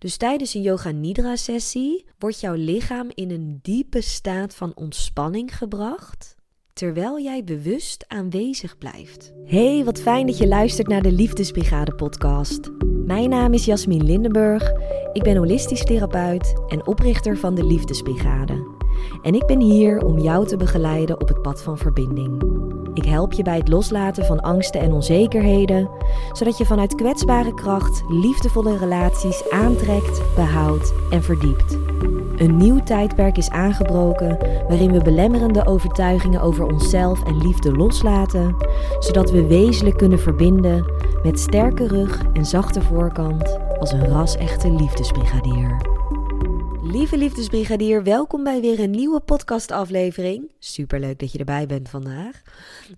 Dus tijdens een yoga nidra sessie wordt jouw lichaam in een diepe staat van ontspanning gebracht terwijl jij bewust aanwezig blijft. Hey, wat fijn dat je luistert naar de Liefdesbrigade podcast. Mijn naam is Jasmin Lindenburg. Ik ben holistisch therapeut en oprichter van de Liefdesbrigade. En ik ben hier om jou te begeleiden op het pad van verbinding. Ik help je bij het loslaten van angsten en onzekerheden, zodat je vanuit kwetsbare kracht liefdevolle relaties aantrekt, behoudt en verdiept. Een nieuw tijdperk is aangebroken waarin we belemmerende overtuigingen over onszelf en liefde loslaten, zodat we wezenlijk kunnen verbinden met sterke rug en zachte voorkant als een ras-echte liefdesbrigadier. Lieve liefdesbrigadier, welkom bij weer een nieuwe podcastaflevering. Superleuk dat je erbij bent vandaag.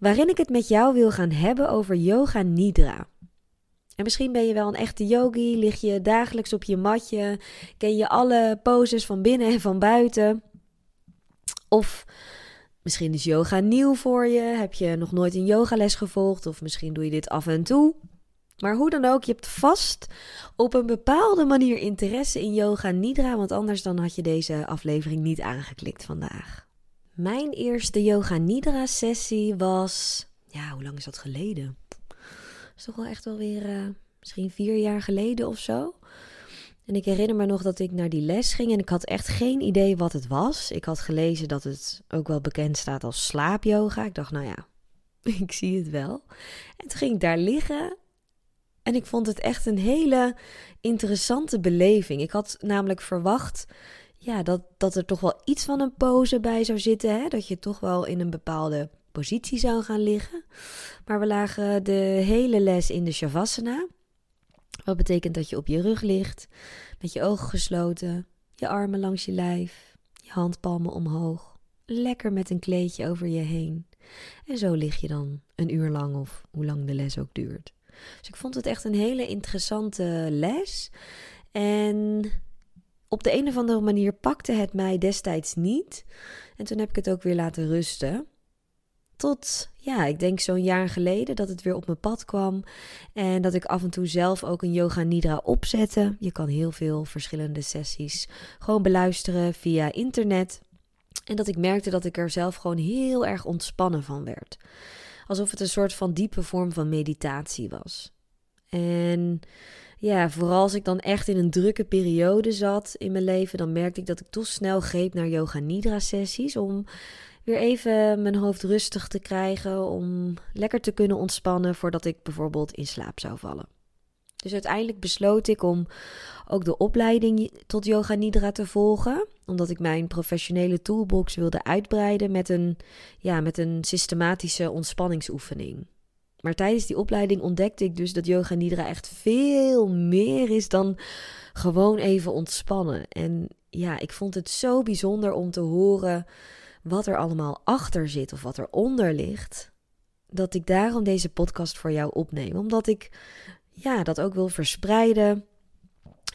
Waarin ik het met jou wil gaan hebben over yoga nidra. En misschien ben je wel een echte yogi, lig je dagelijks op je matje, ken je alle poses van binnen en van buiten. Of misschien is yoga nieuw voor je, heb je nog nooit een yogales gevolgd of misschien doe je dit af en toe. Maar hoe dan ook, je hebt vast op een bepaalde manier interesse in yoga nidra, want anders dan had je deze aflevering niet aangeklikt vandaag. Mijn eerste yoga nidra sessie was, ja, hoe lang is dat geleden? is toch wel echt wel weer uh, misschien vier jaar geleden of zo. En ik herinner me nog dat ik naar die les ging en ik had echt geen idee wat het was. Ik had gelezen dat het ook wel bekend staat als slaapyoga. Ik dacht, nou ja, ik zie het wel. En toen ging ik daar liggen en ik vond het echt een hele interessante beleving. Ik had namelijk verwacht ja, dat, dat er toch wel iets van een pose bij zou zitten. Hè? Dat je toch wel in een bepaalde positie zou gaan liggen. Maar we lagen de hele les in de Shavasana. Wat betekent dat je op je rug ligt, met je ogen gesloten, je armen langs je lijf, je handpalmen omhoog, lekker met een kleedje over je heen. En zo lig je dan een uur lang of hoe lang de les ook duurt. Dus ik vond het echt een hele interessante les. En op de een of andere manier pakte het mij destijds niet. En toen heb ik het ook weer laten rusten. Tot, ja, ik denk zo'n jaar geleden dat het weer op mijn pad kwam. En dat ik af en toe zelf ook een yoga nidra opzette. Je kan heel veel verschillende sessies gewoon beluisteren via internet. En dat ik merkte dat ik er zelf gewoon heel erg ontspannen van werd. Alsof het een soort van diepe vorm van meditatie was. En ja, vooral als ik dan echt in een drukke periode zat in mijn leven, dan merkte ik dat ik toch snel greep naar yoga nidra sessies om weer even mijn hoofd rustig te krijgen. Om lekker te kunnen ontspannen voordat ik bijvoorbeeld in slaap zou vallen. Dus uiteindelijk besloot ik om ook de opleiding tot yoga nidra te volgen. Omdat ik mijn professionele toolbox wilde uitbreiden met een, ja, met een systematische ontspanningsoefening. Maar tijdens die opleiding ontdekte ik dus dat yoga nidra echt veel meer is dan gewoon even ontspannen. En ja, ik vond het zo bijzonder om te horen wat er allemaal achter zit of wat er onder ligt, dat ik daarom deze podcast voor jou opneem. Omdat ik ja, dat ook wil verspreiden.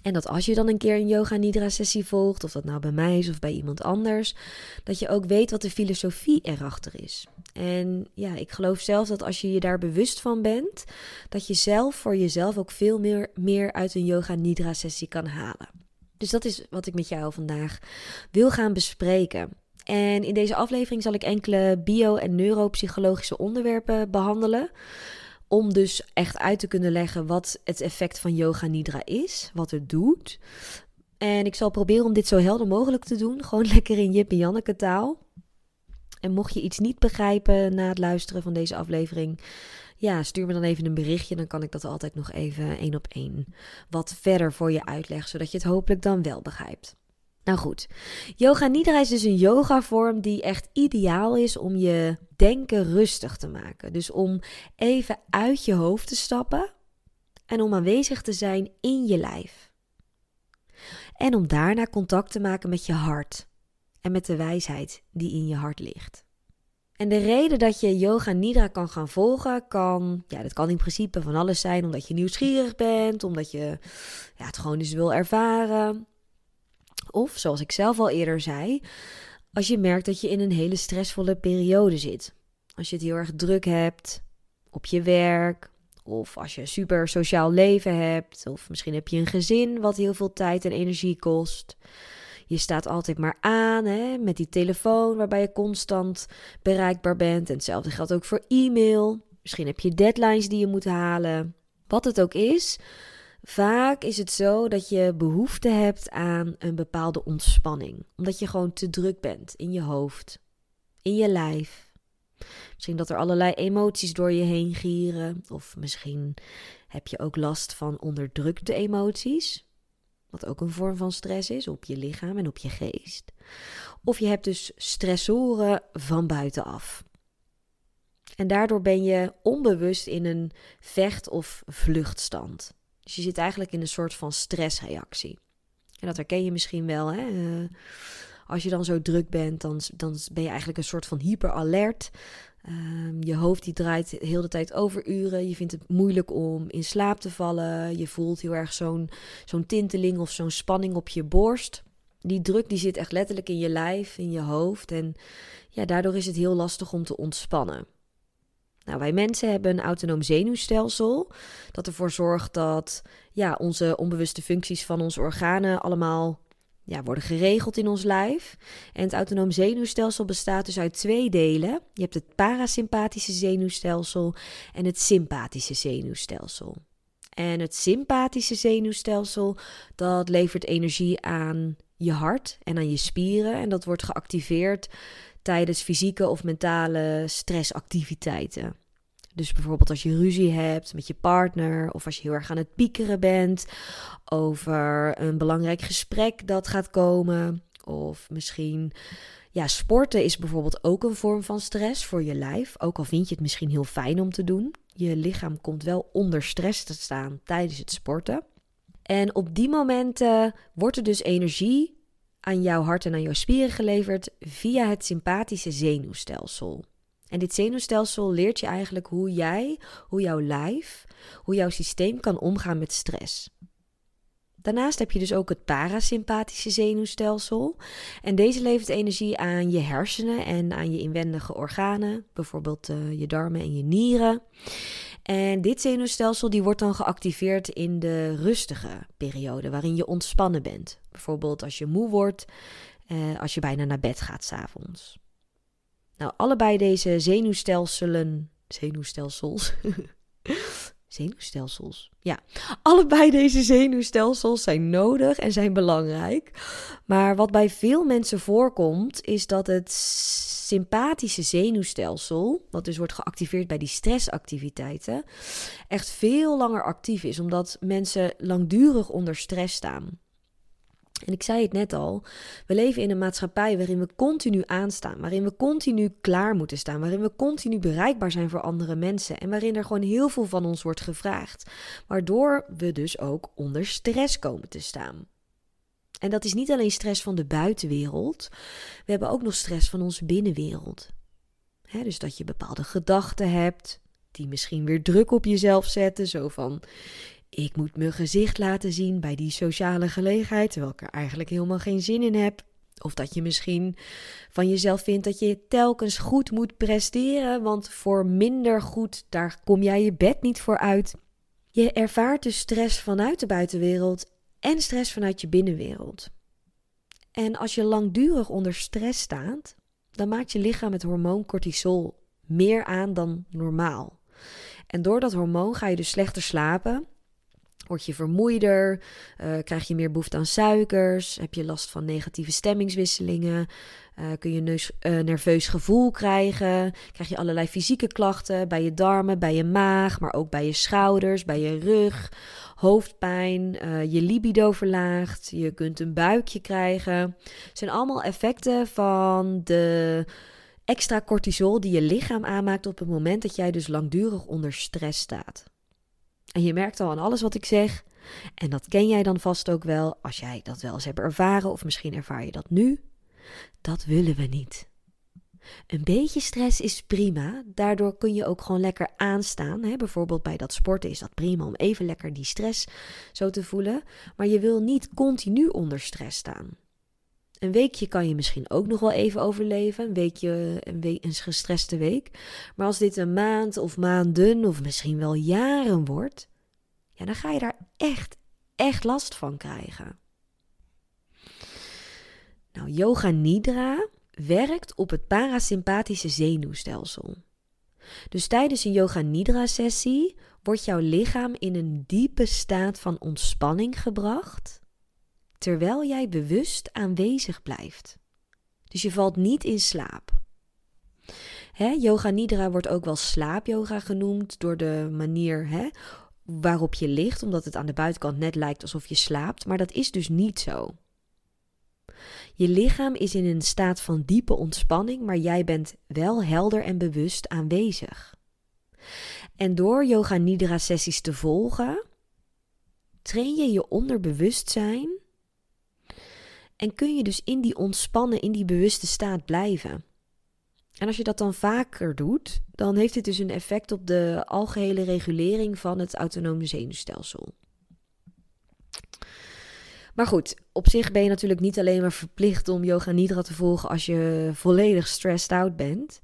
En dat als je dan een keer een yoga nidra sessie volgt, of dat nou bij mij is of bij iemand anders, dat je ook weet wat de filosofie erachter is. En ja, ik geloof zelf dat als je je daar bewust van bent, dat je zelf voor jezelf ook veel meer, meer uit een yoga nidra sessie kan halen. Dus dat is wat ik met jou vandaag wil gaan bespreken. En in deze aflevering zal ik enkele bio- en neuropsychologische onderwerpen behandelen. Om dus echt uit te kunnen leggen wat het effect van yoga nidra is, wat het doet. En ik zal proberen om dit zo helder mogelijk te doen. Gewoon lekker in Jip en Janneke taal. En mocht je iets niet begrijpen na het luisteren van deze aflevering, ja, stuur me dan even een berichtje. Dan kan ik dat altijd nog even één op één wat verder voor je uitleggen, zodat je het hopelijk dan wel begrijpt. Nou goed, yoga nidra is dus een yoga-vorm die echt ideaal is om je denken rustig te maken. Dus om even uit je hoofd te stappen en om aanwezig te zijn in je lijf. En om daarna contact te maken met je hart en met de wijsheid die in je hart ligt. En de reden dat je yoga nidra kan gaan volgen, kan, ja, dat kan in principe van alles zijn, omdat je nieuwsgierig bent, omdat je ja, het gewoon eens wil ervaren. Of, zoals ik zelf al eerder zei, als je merkt dat je in een hele stressvolle periode zit. Als je het heel erg druk hebt op je werk Of als je een super sociaal leven hebt. Of misschien heb je een gezin wat heel veel tijd en energie kost. Je staat altijd maar aan hè, met die telefoon waarbij je constant bereikbaar bent. En hetzelfde geldt ook voor e-mail. Misschien heb je deadlines die je moet halen. Wat het ook is, vaak is het zo dat je behoefte hebt aan een bepaalde ontspanning. Omdat je gewoon te druk bent in je hoofd, in je lijf. Misschien dat er allerlei emoties door je heen gieren. Of misschien heb je ook last van onderdrukte emoties. Wat ook een vorm van stress is op je lichaam en op je geest. Of je hebt dus stressoren van buitenaf. En daardoor ben je onbewust in een vecht- of vluchtstand. Dus je zit eigenlijk in een soort van stressreactie. En dat herken je misschien wel. Hè? Uh, als je dan zo druk bent, dan, dan ben je eigenlijk een soort van hyperalert. Um, je hoofd die draait de hele tijd over uren. Je vindt het moeilijk om in slaap te vallen. Je voelt heel erg zo'n zo'n tinteling of zo'n spanning op je borst. Die druk die zit echt letterlijk in je lijf, in je hoofd. En ja, daardoor is het heel lastig om te ontspannen. Nou, wij mensen hebben een autonoom zenuwstelsel dat ervoor zorgt dat ja, onze onbewuste functies van onze organen allemaal ja, worden geregeld in ons lijf. En het autonoom zenuwstelsel bestaat dus uit twee delen. Je hebt het parasympathische zenuwstelsel en het sympathische zenuwstelsel. En het sympathische zenuwstelsel, dat levert energie aan je hart en aan je spieren. En dat wordt geactiveerd tijdens fysieke of mentale stressactiviteiten. Dus bijvoorbeeld als je ruzie hebt met je partner, of als je heel erg aan het piekeren bent over een belangrijk gesprek dat gaat komen, of misschien. Ja, sporten is bijvoorbeeld ook een vorm van stress voor je lijf. Ook al vind je het misschien heel fijn om te doen. Je lichaam komt wel onder stress te staan tijdens het sporten. En op die momenten wordt er dus energie aan jouw hart en aan jouw spieren geleverd via het sympathische zenuwstelsel. En dit zenuwstelsel leert je eigenlijk hoe jij, hoe jouw lijf, hoe jouw systeem kan omgaan met stress. Daarnaast heb je dus ook het parasympathische zenuwstelsel. En deze levert energie aan je hersenen en aan je inwendige organen, bijvoorbeeld uh, je darmen en je nieren. En dit zenuwstelsel die wordt dan geactiveerd in de rustige periode, waarin je ontspannen bent. Bijvoorbeeld als je moe wordt, uh, als je bijna naar bed gaat s'avonds. Nou, allebei deze zenuwstelselen. Zenuwstelsels. zenuwstelsels. Ja, allebei deze zenuwstelsels zijn nodig en zijn belangrijk. Maar wat bij veel mensen voorkomt, is dat het sympathische zenuwstelsel, wat dus wordt geactiveerd bij die stressactiviteiten, echt veel langer actief is, omdat mensen langdurig onder stress staan. En ik zei het net al, we leven in een maatschappij waarin we continu aanstaan, waarin we continu klaar moeten staan, waarin we continu bereikbaar zijn voor andere mensen en waarin er gewoon heel veel van ons wordt gevraagd, waardoor we dus ook onder stress komen te staan. En dat is niet alleen stress van de buitenwereld, we hebben ook nog stress van onze binnenwereld. dus dat je bepaalde gedachten hebt, die misschien weer druk op jezelf zetten, zo van ik moet mijn gezicht laten zien bij die sociale gelegenheid, terwijl ik er eigenlijk helemaal geen zin in heb. Of dat je misschien van jezelf vindt dat je telkens goed moet presteren, want voor minder goed, daar kom jij je bed niet voor uit. Je ervaart dus stress vanuit de buitenwereld en stress vanuit je binnenwereld. En als je langdurig onder stress staat, dan maakt je lichaam het hormoon cortisol meer aan dan normaal. En door dat hormoon ga je dus slechter slapen Word je vermoeider? Uh, krijg je meer behoefte aan suikers? Heb je last van negatieve stemmingswisselingen? Uh, kun je neus, uh, nerveus gevoel krijgen? Krijg je allerlei fysieke klachten bij je darmen, bij je maag, maar ook bij je schouders, bij je rug, hoofdpijn, je libido verlaagt. Je kunt een buikje krijgen. Het zijn allemaal effecten van de extra cortisol die je lichaam aanmaakt op het moment dat jij dus langdurig onder stress staat. En je merkt al aan alles wat ik zeg. En dat ken jij dan vast ook wel als jij dat wel eens hebt ervaren, of misschien ervaar je dat nu. Dat willen we niet. Een beetje stress is prima. Daardoor kun je ook gewoon lekker aanstaan. Hè? Bijvoorbeeld bij dat sporten is dat prima om even lekker die stress zo te voelen. Maar je wil niet continu onder stress staan. Een weekje kan je misschien ook nog wel even overleven. Een weekje, een, week, een gestreste week. Maar als dit een maand of maanden of misschien wel jaren wordt, ja, dan ga je daar echt, echt last van krijgen. Nou, yoga nidra werkt op het parasympathische zenuwstelsel. Dus tijdens een yoga nidra sessie wordt jouw lichaam in een diepe staat van ontspanning gebracht, terwijl jij bewust aanwezig blijft. Dus je valt niet in slaap. Yoga nidra wordt ook wel slaapyoga genoemd door de manier waarop je ligt, omdat het aan de buitenkant net lijkt alsof je slaapt, maar dat is dus niet zo. Je lichaam is in een staat van diepe ontspanning, maar jij bent wel helder en bewust aanwezig. En door yoga nidra sessies te volgen, train je je onderbewustzijn en kun je dus in die ontspannen, in die bewuste staat blijven. En als je dat dan vaker doet, dan heeft dit dus een effect op de algehele regulering van het autonome zenuwstelsel. Maar goed, op zich ben je natuurlijk niet alleen maar verplicht om yoga nidra te volgen als je volledig stressed out bent.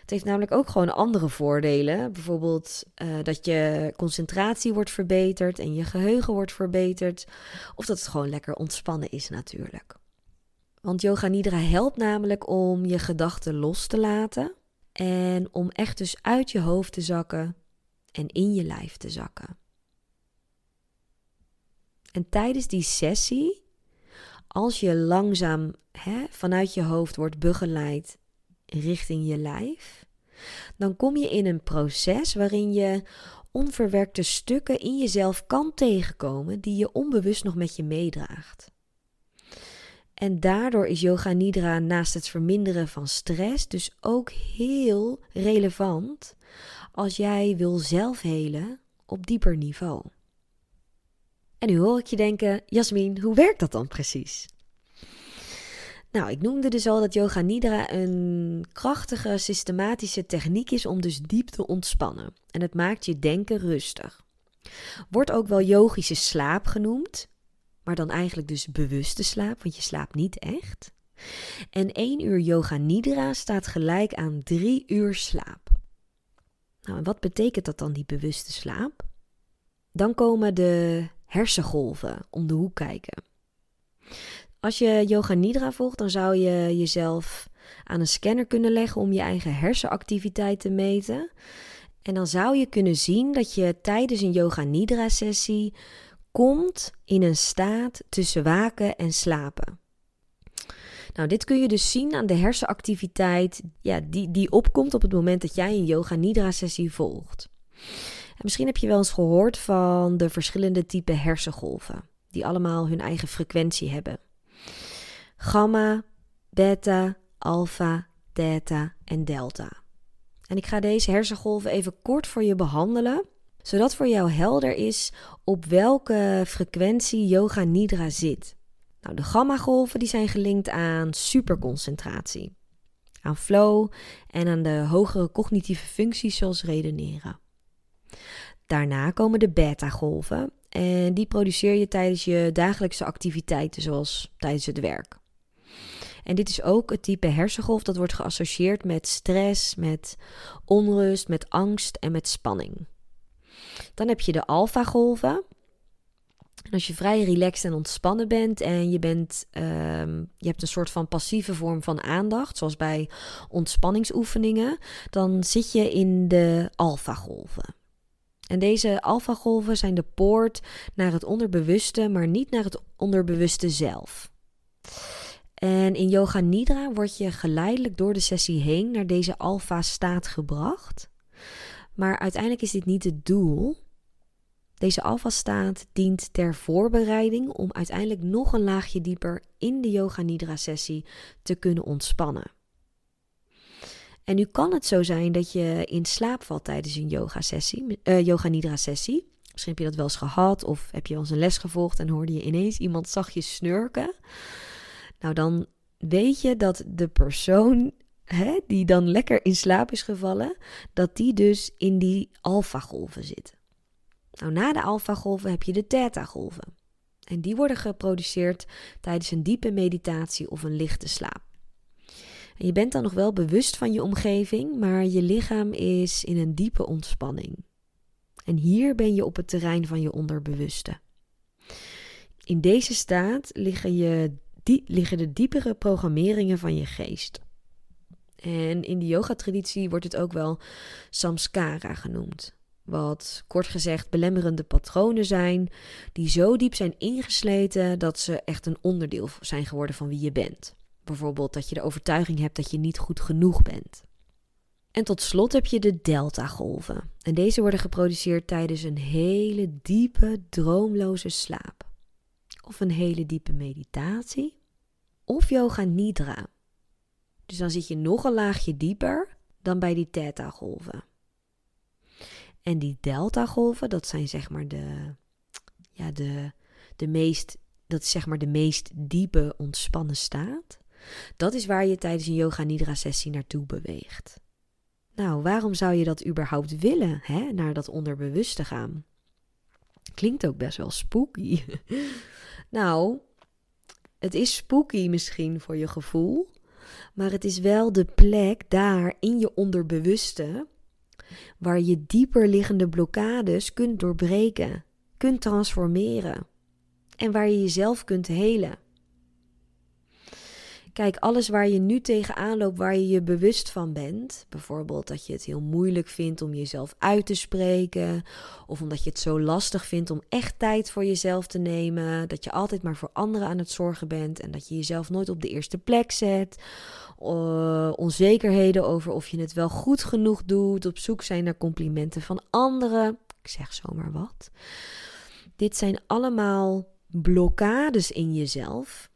Het heeft namelijk ook gewoon andere voordelen. Bijvoorbeeld uh, dat je concentratie wordt verbeterd en je geheugen wordt verbeterd. Of dat het gewoon lekker ontspannen is natuurlijk. Want yoga nidra helpt namelijk om je gedachten los te laten. En om echt dus uit je hoofd te zakken en in je lijf te zakken. En tijdens die sessie, als je langzaam hè, vanuit je hoofd wordt begeleid richting je lijf, dan kom je in een proces waarin je onverwerkte stukken in jezelf kan tegenkomen die je onbewust nog met je meedraagt. En daardoor is yoga nidra naast het verminderen van stress dus ook heel relevant als jij wil zelfhelen op dieper niveau. En nu hoor ik je denken, Jasmin, hoe werkt dat dan precies? Nou, ik noemde dus al dat yoga nidra een krachtige, systematische techniek is om dus diep te ontspannen. En het maakt je denken rustig. Wordt ook wel yogische slaap genoemd, maar dan eigenlijk dus bewuste slaap, want je slaapt niet echt. En 1 uur yoga nidra staat gelijk aan 3 uur slaap. Nou, en wat betekent dat dan, die bewuste slaap? Dan komen de hersengolven om de hoek kijken. Als je yoga nidra volgt, dan zou je jezelf aan een scanner kunnen leggen om je eigen hersenactiviteit te meten. En dan zou je kunnen zien dat je tijdens een yoga nidra sessie komt in een staat tussen waken en slapen. Nou, dit kun je dus zien aan de hersenactiviteit ja, die, die opkomt op het moment dat jij een yoga nidra sessie volgt misschien heb je wel eens gehoord van de verschillende typen hersengolven, die allemaal hun eigen frequentie hebben. Gamma, beta, alpha, theta en delta. En ik ga deze hersengolven even kort voor je behandelen, zodat voor jou helder is op welke frequentie yoga nidra zit. Nou, de gamma-golven zijn gelinkt aan superconcentratie, aan flow en aan de hogere cognitieve functies zoals redeneren. Daarna komen de beta-golven en die produceer je tijdens je dagelijkse activiteiten, zoals tijdens het werk. En dit is ook het type hersengolf dat wordt geassocieerd met stress, met onrust, met angst en met spanning. Dan heb je de alfa-golven. als je vrij relaxed en ontspannen bent en je, bent, um, je hebt een soort van passieve vorm van aandacht, zoals bij ontspanningsoefeningen, dan zit je in de alfa-golven. En deze alfagolven zijn de poort naar het onderbewuste, maar niet naar het onderbewuste zelf. En in Yoga Nidra word je geleidelijk door de sessie heen naar deze alfa-staat gebracht. Maar uiteindelijk is dit niet het doel. Deze alfa-staat dient ter voorbereiding om uiteindelijk nog een laagje dieper in de Yoga Nidra-sessie te kunnen ontspannen. En nu kan het zo zijn dat je in slaap valt tijdens een yoga-sessie, uh, yoga nidra-sessie. Misschien heb je dat wel eens gehad of heb je wel eens een les gevolgd en hoorde je ineens iemand zachtjes snurken. Nou, dan weet je dat de persoon hè, die dan lekker in slaap is gevallen, dat die dus in die alfagolven zit. Nou, na de alfagolven heb je de theta-golven. En die worden geproduceerd tijdens een diepe meditatie of een lichte slaap. Je bent dan nog wel bewust van je omgeving, maar je lichaam is in een diepe ontspanning. En hier ben je op het terrein van je onderbewuste. In deze staat liggen, je, die, liggen de diepere programmeringen van je geest. En in de yoga-traditie wordt het ook wel samskara genoemd. Wat kort gezegd belemmerende patronen zijn, die zo diep zijn ingesleten dat ze echt een onderdeel zijn geworden van wie je bent. Bijvoorbeeld dat je de overtuiging hebt dat je niet goed genoeg bent. En tot slot heb je de delta-golven. En deze worden geproduceerd tijdens een hele diepe, droomloze slaap. Of een hele diepe meditatie. Of yoga nidra. Dus dan zit je nog een laagje dieper dan bij die theta-golven. En die delta-golven, dat zijn zeg maar de, ja, de, de meest, dat is zeg maar de meest diepe ontspannen staat. Dat is waar je tijdens een yoga nidra sessie naartoe beweegt. Nou, waarom zou je dat überhaupt willen, hè? naar dat onderbewuste gaan? Klinkt ook best wel spooky. nou, het is spooky misschien voor je gevoel, maar het is wel de plek daar in je onderbewuste waar je dieper liggende blokkades kunt doorbreken, kunt transformeren en waar je jezelf kunt helen. Kijk, alles waar je nu tegenaan loopt, waar je je bewust van bent, bijvoorbeeld dat je het heel moeilijk vindt om jezelf uit te spreken, of omdat je het zo lastig vindt om echt tijd voor jezelf te nemen, dat je altijd maar voor anderen aan het zorgen bent en dat je jezelf nooit op de eerste plek zet, onzekerheden over of je het wel goed genoeg doet, op zoek zijn naar complimenten van anderen, ik zeg zomaar wat. Dit zijn allemaal blokkades in jezelf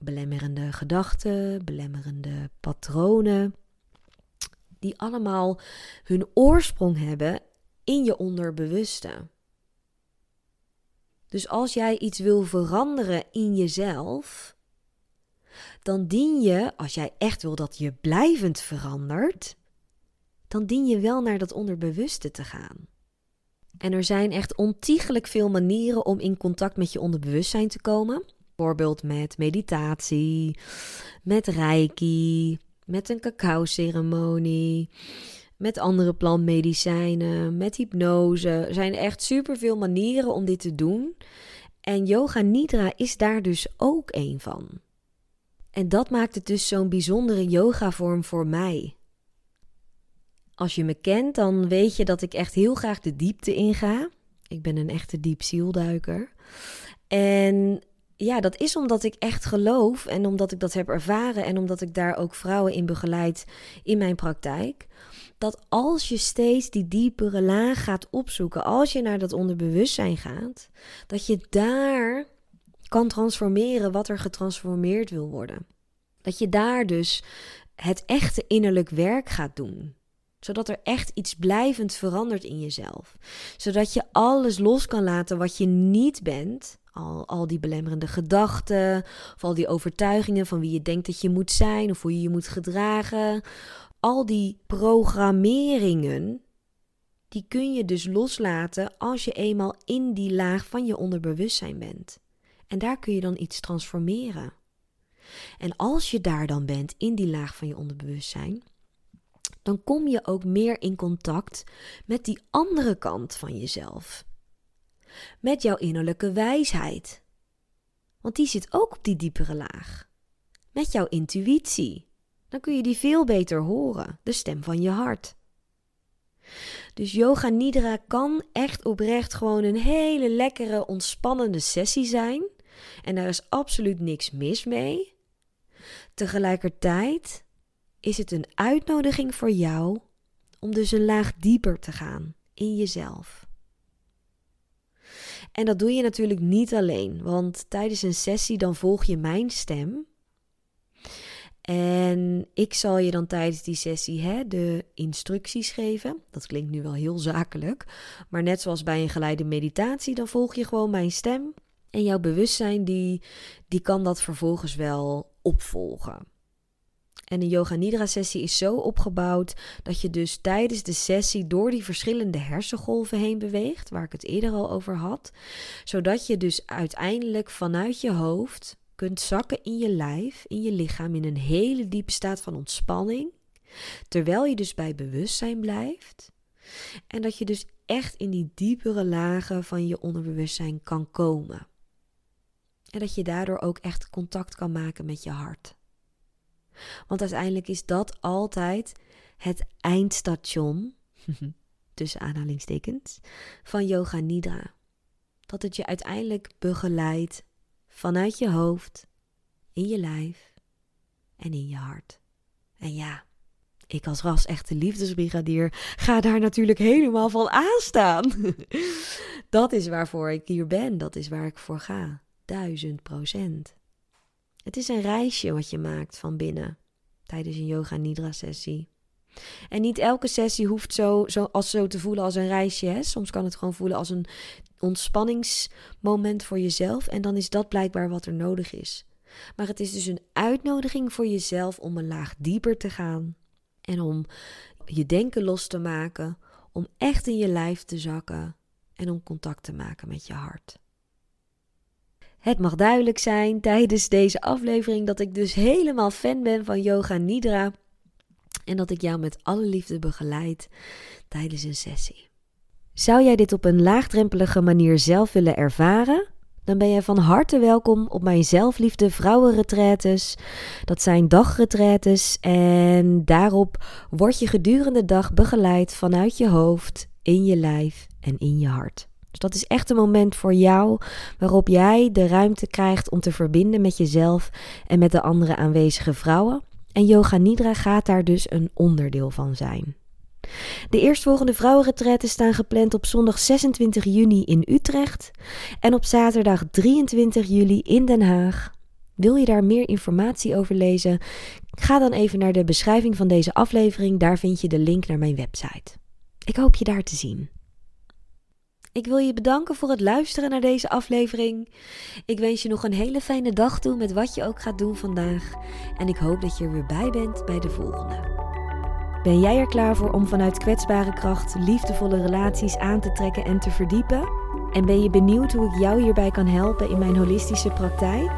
belemmerende gedachten, belemmerende patronen, die allemaal hun oorsprong hebben in je onderbewuste. Dus als jij iets wil veranderen in jezelf, dan dien je, als jij echt wil dat je blijvend verandert, dan dien je wel naar dat onderbewuste te gaan. En er zijn echt ontiegelijk veel manieren om in contact met je onderbewustzijn te komen. Bijvoorbeeld met meditatie, met reiki, met een cacao-ceremonie, met andere plantmedicijnen, met hypnose. Er zijn echt superveel manieren om dit te doen. En yoga nidra is daar dus ook een van. En dat maakt het dus zo'n bijzondere yoga-vorm voor mij. Als je me kent, dan weet je dat ik echt heel graag de diepte inga. Ik ben een echte diepzielduiker. En ja, dat is omdat ik echt geloof en omdat ik dat heb ervaren en omdat ik daar ook vrouwen in begeleid in mijn praktijk. Dat als je steeds die diepere laag gaat opzoeken, als je naar dat onderbewustzijn gaat, dat je daar kan transformeren wat er getransformeerd wil worden. Dat je daar dus het echte innerlijk werk gaat doen zodat er echt iets blijvend verandert in jezelf. Zodat je alles los kan laten wat je niet bent. Al, al die belemmerende gedachten, of al die overtuigingen van wie je denkt dat je moet zijn of hoe je je moet gedragen. Al die programmeringen, die kun je dus loslaten als je eenmaal in die laag van je onderbewustzijn bent. En daar kun je dan iets transformeren. En als je daar dan bent, in die laag van je onderbewustzijn, dan kom je ook meer in contact met die andere kant van jezelf. Met jouw innerlijke wijsheid. Want die zit ook op die diepere laag. Met jouw intuïtie. Dan kun je die veel beter horen, de stem van je hart. Dus yoga nidra kan echt oprecht gewoon een hele lekkere, ontspannende sessie zijn. En daar is absoluut niks mis mee. Tegelijkertijd is het een uitnodiging voor jou om dus een laag dieper te gaan in jezelf. En dat doe je natuurlijk niet alleen, want tijdens een sessie dan volg je mijn stem. En ik zal je dan tijdens die sessie hè, de instructies geven. Dat klinkt nu wel heel zakelijk. Maar net zoals bij een geleide meditatie, dan volg je gewoon mijn stem. En jouw bewustzijn, die, die kan dat vervolgens wel opvolgen. En een yoga nidra sessie is zo opgebouwd dat je dus tijdens de sessie door die verschillende hersengolven heen beweegt, waar ik het eerder al over had, zodat je dus uiteindelijk vanuit je hoofd kunt zakken in je lijf, in je lichaam, in een hele diepe staat van ontspanning, terwijl je dus bij bewustzijn blijft. En dat je dus echt in die diepere lagen van je onderbewustzijn kan komen. En dat je daardoor ook echt contact kan maken met je hart. Want uiteindelijk is dat altijd het eindstation, tussen aanhalingstekens, van Yoga Nidra. Dat het je uiteindelijk begeleidt vanuit je hoofd, in je lijf en in je hart. En ja, ik als ras echte liefdesbrigadier ga daar natuurlijk helemaal van aanstaan. dat is waarvoor ik hier ben, dat is waar ik voor ga. Duizend procent. Het is een reisje wat je maakt van binnen tijdens een yoga nidra sessie. En niet elke sessie hoeft zo, zo, als zo te voelen als een reisje. Hè? Soms kan het gewoon voelen als een ontspanningsmoment voor jezelf. En dan is dat blijkbaar wat er nodig is. Maar het is dus een uitnodiging voor jezelf om een laag dieper te gaan. En om je denken los te maken. Om echt in je lijf te zakken. En om contact te maken met je hart. Het mag duidelijk zijn tijdens deze aflevering dat ik dus helemaal fan ben van Yoga Nidra en dat ik jou met alle liefde begeleid tijdens een sessie. Zou jij dit op een laagdrempelige manier zelf willen ervaren? Dan ben je van harte welkom op mijn zelfliefde vrouwenretretes. Dat zijn dagretretes en daarop word je gedurende de dag begeleid vanuit je hoofd, in je lijf en in je hart. Dus dat is echt een moment voor jou waarop jij de ruimte krijgt om te verbinden met jezelf en met de andere aanwezige vrouwen. En Yoga Nidra gaat daar dus een onderdeel van zijn. De eerstvolgende vrouwenretretten staan gepland op zondag 26 juni in Utrecht en op zaterdag 23 juli in Den Haag. Wil je daar meer informatie over lezen? Ga dan even naar de beschrijving van deze aflevering, daar vind je de link naar mijn website. Ik hoop je daar te zien. Ik wil je bedanken voor het luisteren naar deze aflevering. Ik wens je nog een hele fijne dag toe met wat je ook gaat doen vandaag. En ik hoop dat je er weer bij bent bij de volgende. Ben jij er klaar voor om vanuit kwetsbare kracht liefdevolle relaties aan te trekken en te verdiepen? En ben je benieuwd hoe ik jou hierbij kan helpen in mijn holistische praktijk?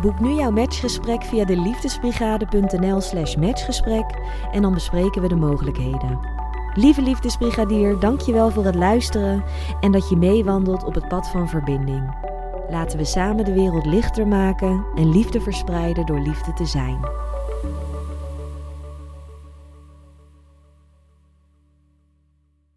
Boek nu jouw matchgesprek via de liefdesbrigade.nl/slash matchgesprek en dan bespreken we de mogelijkheden. Lieve liefdesbrigadier, dank je wel voor het luisteren en dat je meewandelt op het pad van verbinding. Laten we samen de wereld lichter maken en liefde verspreiden door liefde te zijn.